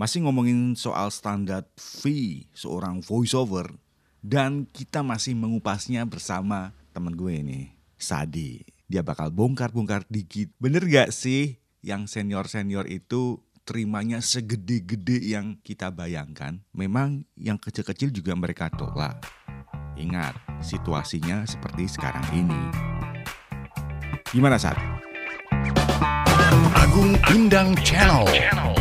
Masih ngomongin soal standar fee seorang voiceover dan kita masih mengupasnya bersama temen gue ini, Sadi. Dia bakal bongkar-bongkar dikit. Bener gak sih yang senior-senior itu terimanya segede-gede yang kita bayangkan? Memang yang kecil-kecil juga mereka tolak. Ingat, situasinya seperti sekarang ini. Gimana, Sat? Agung Indang Channel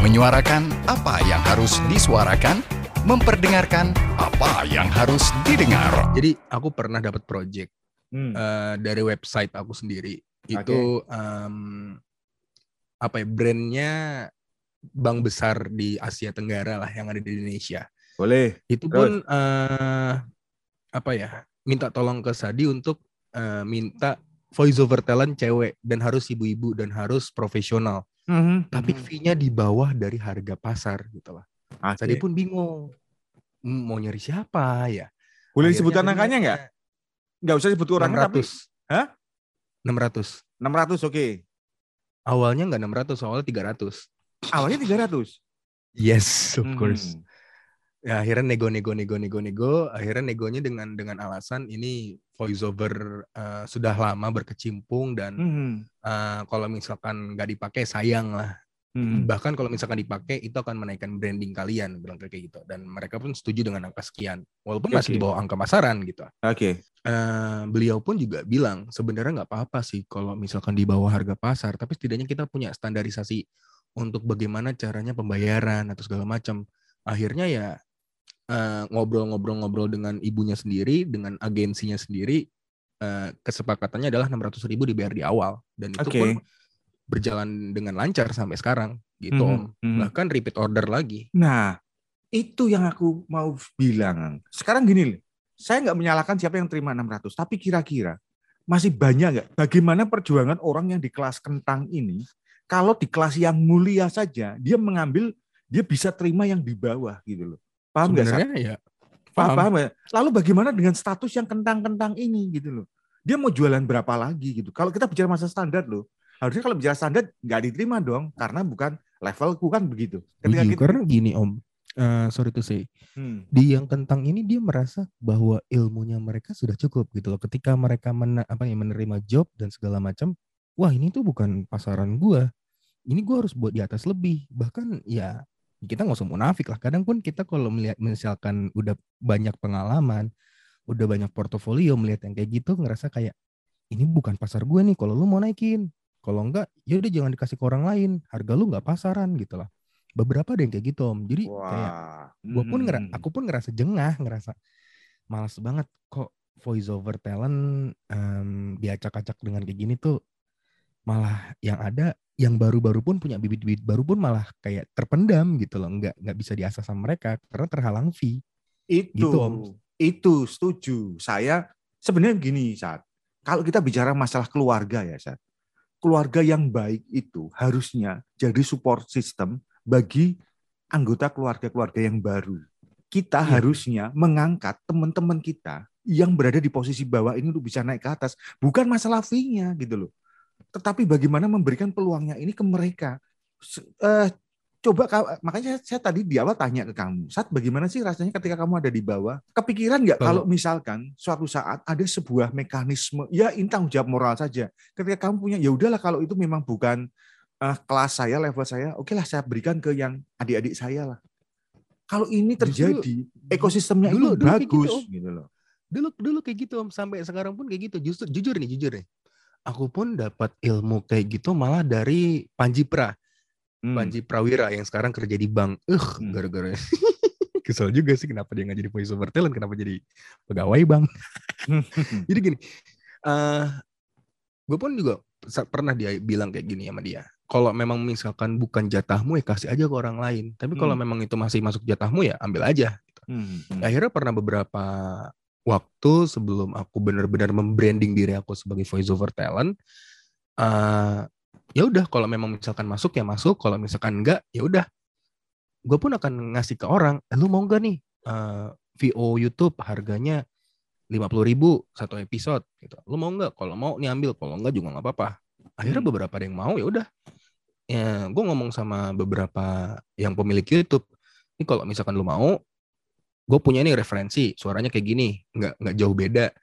menyuarakan apa yang harus disuarakan, memperdengarkan apa yang harus didengar. Jadi aku pernah dapat project Hmm. eh, dari website aku sendiri. Itu em, apa ya brandnya bank besar di Asia Tenggara lah yang ada di Indonesia. Boleh. Itu pun eh, apa ya minta tolong ke Sadi untuk eh, minta voice over talent cewek dan harus ibu-ibu dan harus profesional. Tapi fee-nya di bawah dari harga pasar gitu lah. Oke. Sadi pun bingung "Hmm, mau nyari siapa ya. Boleh disebutkan angkanya nggak? Nggak usah sebut orangnya tapi 600. Hah? 600. 600 oke. Awalnya nggak 600, awalnya 300. Awalnya 300. Yes, of course. Hmm. Ya, akhirnya nego nego nego nego nego, akhirnya negonya dengan dengan alasan ini voiceover eh, sudah lama berkecimpung dan Hmm. eh, kalau misalkan nggak dipakai sayang lah. Hmm. Bahkan kalau misalkan dipakai itu akan menaikkan branding kalian bilang kayak gitu dan mereka pun setuju dengan angka sekian walaupun masih Oke. di bawah angka pasaran gitu. Oke. Eh, beliau pun juga bilang sebenarnya nggak apa-apa sih kalau misalkan di bawah harga pasar, tapi setidaknya kita punya standarisasi untuk bagaimana caranya pembayaran atau segala macam. Akhirnya ya eh, ngobrol-ngobrol-ngobrol dengan ibunya sendiri, dengan agensinya sendiri, eh, kesepakatannya adalah 600 ribu dibayar di awal dan itu Oke. pun berjalan dengan lancar sampai sekarang gitu om. mhm. Bahkan repeat order lagi. Nah, itu yang aku mau bilang. Sekarang gini, loh, saya nggak menyalahkan siapa yang terima 600, tapi kira-kira masih banyak nggak? Bagaimana perjuangan orang yang di kelas kentang ini, kalau di kelas yang mulia saja, dia mengambil, dia bisa terima yang di bawah gitu loh. Paham nggak? Sebenarnya ya Paham, paham. paham? Lalu bagaimana dengan status yang kentang-kentang ini gitu loh? Dia mau jualan berapa lagi gitu? Kalau kita bicara masa standar loh, harusnya kalau bicara standar nggak diterima dong, karena bukan levelku kan begitu. Ketika kita, karena gini om, Eh, sorry to say, Hmm. di yang kentang ini dia merasa bahwa ilmunya mereka sudah cukup gitu loh. Ketika mereka mena- apa ya menerima job dan segala macam, wah ini tuh bukan pasaran gua. Ini gua harus buat di atas lebih. Bahkan ya kita nggak usah munafik lah. Kadang pun kita kalau melihat misalkan udah banyak pengalaman, udah banyak portofolio melihat yang kayak gitu ngerasa kayak ini bukan pasar gue nih. Kalau lu mau naikin, kalau enggak ya udah jangan dikasih ke orang lain. Harga lu nggak pasaran gitu lah. Beberapa ada yang kayak gitu om. Jadi kayak Wah. gue pun ngera- Hmm. aku pun ngerasa jengah ngerasa malas banget kok voice over talent em, diacak-acak dengan kayak gini tuh malah yang ada yang baru-baru pun punya bibit-bibit baru pun malah kayak terpendam gitu loh. Nggak nggak bisa diasah sama mereka karena terhalang fee. Itu Gitu, Om. itu setuju. Saya sebenarnya gini saat kalau kita bicara masalah keluarga ya saat keluarga yang baik itu harusnya jadi support system bagi anggota keluarga-keluarga yang baru. Kita Iya. harusnya mengangkat teman-teman kita yang berada di posisi bawah ini untuk bisa naik ke atas. Bukan masalah fee-nya gitu loh tetapi bagaimana memberikan peluangnya ini ke mereka? Eh, coba ka- makanya saya, saya tadi di awal tanya ke kamu saat bagaimana sih rasanya ketika kamu ada di bawah? Kepikiran nggak kalau misalkan suatu saat ada sebuah mekanisme ya ini tanggung jawab moral saja. Ketika kamu punya ya udahlah kalau itu memang bukan eh, kelas saya level saya oke lah saya berikan ke yang adik-adik saya lah. Kalau ini Justru terjadi ekosistemnya dulu- itu dulu gitu, bagus Om. gitu loh. Dulu dulu kayak gitu om. Sampai sekarang pun kayak gitu. Justru jujur nih jujur nih aku pun dapat ilmu kayak gitu malah dari Panji Pra Hmm. Panji Prawira yang sekarang kerja di bank. Eh, Hmm. gara-gara kesel juga sih kenapa dia nggak jadi voice over talent, kenapa jadi pegawai bank. jadi gini, eh gue pun juga pernah dia bilang kayak gini sama dia. Kalau memang misalkan bukan jatahmu ya kasih aja ke orang lain. Tapi kalau Hmm. memang itu masih masuk jatahmu ya ambil aja. Hmm, hmm. Akhirnya pernah beberapa waktu sebelum aku benar-benar membranding diri aku sebagai voice over talent, eh ya udah kalau memang misalkan masuk ya masuk, kalau misalkan enggak ya udah. Gue pun akan ngasih ke orang, eh, lu mau nggak nih eh, VO YouTube harganya lima puluh ribu satu episode gitu. Lu mau nggak? Kalau mau nih ambil, kalau enggak juga nggak apa-apa. Akhirnya Hmm. beberapa ada yang mau ya udah. ya gue ngomong sama beberapa yang pemilik YouTube ini kalau misalkan lu mau gue punya nih referensi suaranya kayak gini nggak nggak jauh beda.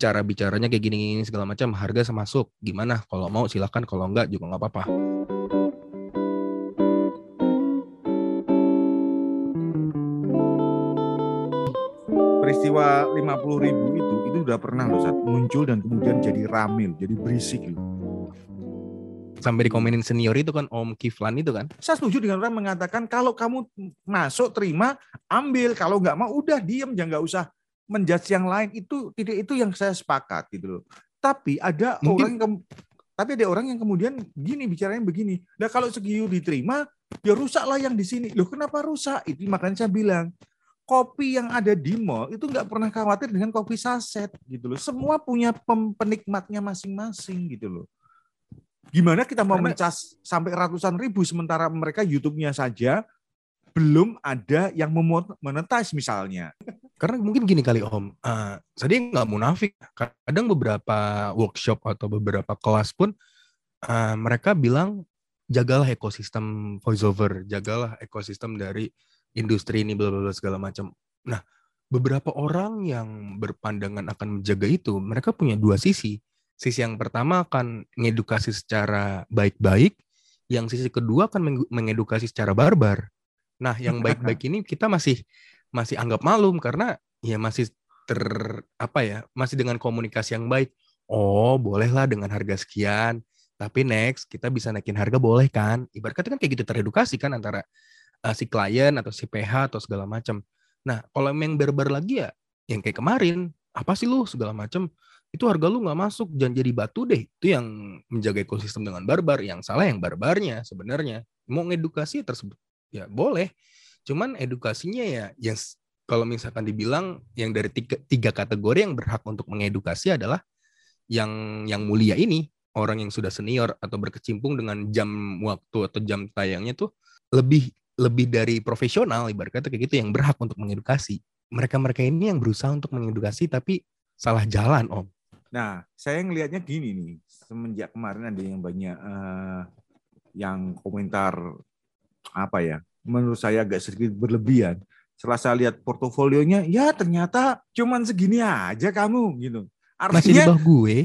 Cara bicaranya kayak gini, gini segala macam harga semasuk. Gimana? Kalau mau silahkan kalau enggak juga nggak apa-apa. Peristiwa 50 ribu itu itu udah pernah loh saat muncul dan kemudian jadi ramil jadi berisik loh sampai dikomenin senior itu kan Om Kiflan itu kan. Saya setuju dengan orang mengatakan kalau kamu masuk terima ambil. Kalau nggak mau udah diem jangan nggak usah menjudge yang lain. Itu tidak itu yang saya sepakat gitu loh. Tapi ada Mungkin. orang yang tapi ada orang yang kemudian gini bicaranya begini. Nah kalau segiu diterima ya rusaklah yang di sini. Loh kenapa rusak? Itu makanya saya bilang kopi yang ada di mall itu nggak pernah khawatir dengan kopi saset gitu loh. Semua punya penikmatnya masing-masing gitu loh. Gimana kita mau Karena... mencas sampai ratusan ribu sementara mereka YouTube-nya saja belum ada yang memonetize misalnya. Karena mungkin gini kali Om, uh, saya nggak munafik. Kadang beberapa workshop atau beberapa kelas pun uh, mereka bilang jagalah ekosistem voiceover, jagalah ekosistem dari industri ini bla bla segala macam. Nah, beberapa orang yang berpandangan akan menjaga itu, mereka punya dua sisi. Sisi yang pertama akan mengedukasi secara baik-baik, yang sisi kedua akan mengedukasi secara barbar. Nah, yang baik-baik ini kita masih masih anggap malum karena ya masih ter apa ya, masih dengan komunikasi yang baik. Oh, bolehlah dengan harga sekian, tapi next kita bisa naikin harga boleh kan? Ibaratnya kan kayak gitu teredukasi kan antara uh, si klien atau si PH atau segala macam. Nah, kalau yang barbar lagi ya, yang kayak kemarin, apa sih lu segala macam, itu harga lu nggak masuk, jangan jadi batu deh. Itu yang menjaga ekosistem dengan barbar. Yang salah yang barbarnya sebenarnya. Mau ngedukasi tersebut, ya boleh. Cuman edukasinya ya, yang kalau misalkan dibilang yang dari tiga, tiga kategori yang berhak untuk mengedukasi adalah yang yang mulia ini orang yang sudah senior atau berkecimpung dengan jam waktu atau jam tayangnya tuh lebih lebih dari profesional ibarat kata kayak gitu yang berhak untuk mengedukasi. Mereka-mereka ini yang berusaha untuk mengedukasi tapi salah jalan, Om. Nah, saya ngelihatnya gini nih, semenjak kemarin ada yang banyak uh, yang komentar apa ya? Menurut saya agak sedikit berlebihan. Setelah saya lihat portofolionya, ya ternyata cuman segini aja kamu gitu. Artinya, Masih di bawah gue.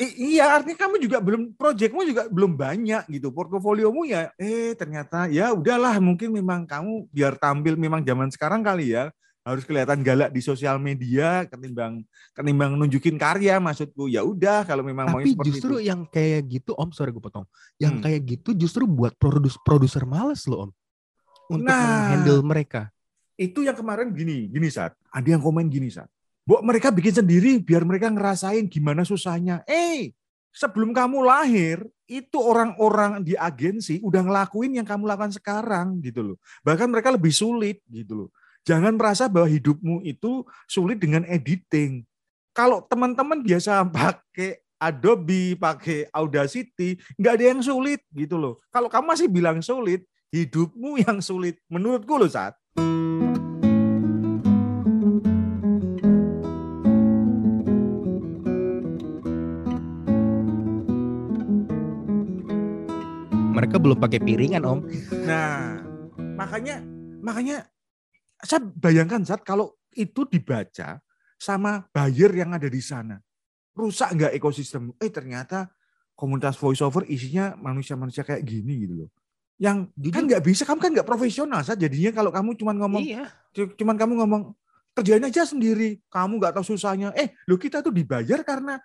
iya artinya kamu juga belum proyekmu juga belum banyak gitu portofoliomu ya eh ternyata ya udahlah mungkin memang kamu biar tampil memang zaman sekarang kali ya harus kelihatan galak di sosial media ketimbang ketimbang nunjukin karya maksudku ya udah kalau memang tapi mau justru itu. yang kayak gitu om sorry gue potong yang hmm. kayak gitu justru buat produs produser males loh om untuk nah, handle mereka itu yang kemarin gini gini saat ada yang komen gini saat Buat mereka bikin sendiri biar mereka ngerasain gimana susahnya. Eh, sebelum kamu lahir, itu orang-orang di agensi udah ngelakuin yang kamu lakukan sekarang gitu loh. Bahkan mereka lebih sulit gitu loh. Jangan merasa bahwa hidupmu itu sulit dengan editing. Kalau teman-teman biasa pakai Adobe, pakai Audacity, nggak ada yang sulit gitu loh. Kalau kamu masih bilang sulit, hidupmu yang sulit. Menurutku loh saat. mereka belum pakai piringan om nah makanya makanya saya bayangkan saat kalau itu dibaca sama buyer yang ada di sana rusak nggak ekosistem eh ternyata komunitas voiceover isinya manusia-manusia kayak gini gitu loh yang Jujur. kan nggak bisa kamu kan nggak profesional saat jadinya kalau kamu cuma ngomong iya. cuman kamu ngomong kerjain aja sendiri kamu nggak tahu susahnya eh lo kita tuh dibayar karena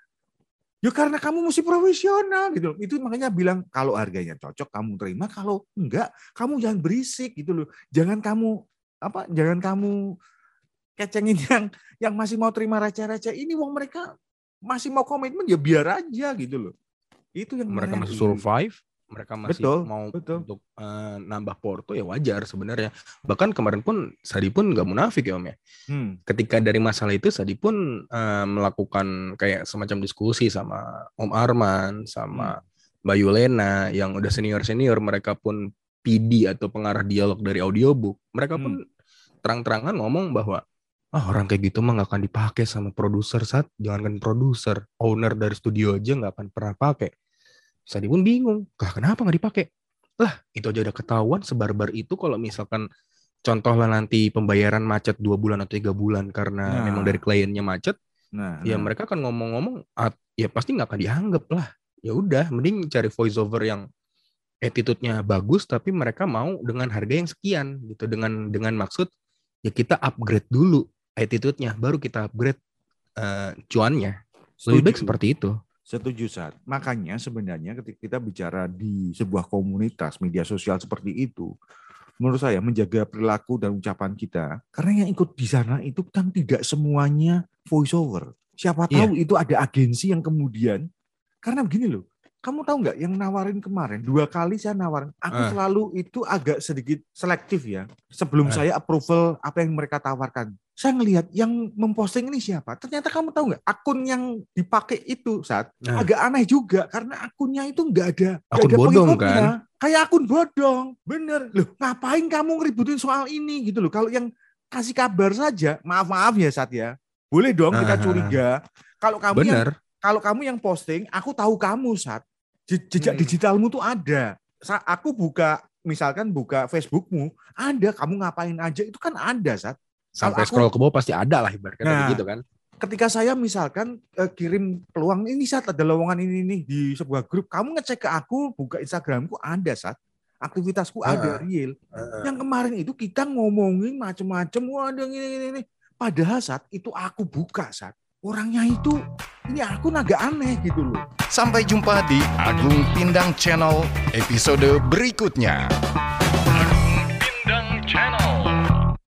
Ya karena kamu mesti profesional gitu Itu makanya bilang kalau harganya cocok kamu terima, kalau enggak kamu jangan berisik gitu loh. Jangan kamu apa? Jangan kamu kecengin yang yang masih mau terima receh-receh. Ini wong mereka masih mau komitmen ya biar aja gitu loh. Itu yang mereka masih survive mereka masih betul, mau betul. untuk uh, nambah porto ya wajar sebenarnya. Bahkan kemarin pun Sadi pun nggak munafik ya Om ya. Hmm. Ketika dari masalah itu Sadi pun uh, melakukan kayak semacam diskusi sama Om Arman sama hmm. Mbak Yulena yang udah senior-senior mereka pun PD atau pengarah dialog dari audiobook. Mereka pun hmm. Terang-terangan ngomong bahwa ah orang kayak gitu mah nggak akan dipakai sama produser saat jangankan produser owner dari studio aja nggak akan pernah pakai Sadi pun bingung, lah kenapa nggak dipakai? Lah itu aja udah ketahuan sebarbar itu kalau misalkan contoh lah nanti pembayaran macet dua bulan atau tiga bulan karena Nah. memang dari kliennya macet, Nah, ya nah. mereka kan ngomong-ngomong, at- ya pasti nggak akan dianggap lah. Ya udah, mending cari voice over yang attitude-nya bagus, tapi mereka mau dengan harga yang sekian gitu, dengan dengan maksud ya kita upgrade dulu attitude-nya, baru kita upgrade eh, cuannya. Lebih baik seperti itu. Setuju saat. Makanya sebenarnya ketika kita bicara di sebuah komunitas media sosial seperti itu, menurut saya menjaga perilaku dan ucapan kita, karena yang ikut di sana itu kan tidak semuanya voice over. Siapa Iya. tahu itu ada agensi yang kemudian, karena begini loh, kamu tahu nggak yang nawarin kemarin dua kali saya nawarin, aku Ah. selalu itu agak sedikit selektif ya. Sebelum Ah. saya approval apa yang mereka tawarkan, saya ngelihat yang memposting ini siapa. Ternyata kamu tahu nggak akun yang dipakai itu saat Nah. agak aneh juga karena akunnya itu nggak ada Akun ada bodong, kan? kayak akun bodong bener loh ngapain kamu ngeributin soal ini gitu loh kalau yang kasih kabar saja maaf maaf ya saat ya boleh dong kita Ah. curiga kalau kamu yang Bener. kalau kamu yang posting aku tahu kamu saat jejak Hmm. digitalmu tuh ada Sa- aku buka misalkan buka Facebookmu ada kamu ngapain aja itu kan ada saat Sampai aku- scroll ke bawah pasti ada lah ibaratnya Nah. gitu kan. ketika saya misalkan eh, kirim peluang ini saat ada lowongan ini nih di sebuah grup, kamu ngecek ke aku, buka Instagramku ada saat aktivitasku ada real. Yang kemarin itu kita ngomongin macem-macem, wah ada ini, ini, ini. Padahal saat itu aku buka saat orangnya itu ini aku agak aneh gitu loh. Sampai jumpa di Agung Pindang Channel episode berikutnya. Agung Pindang Channel.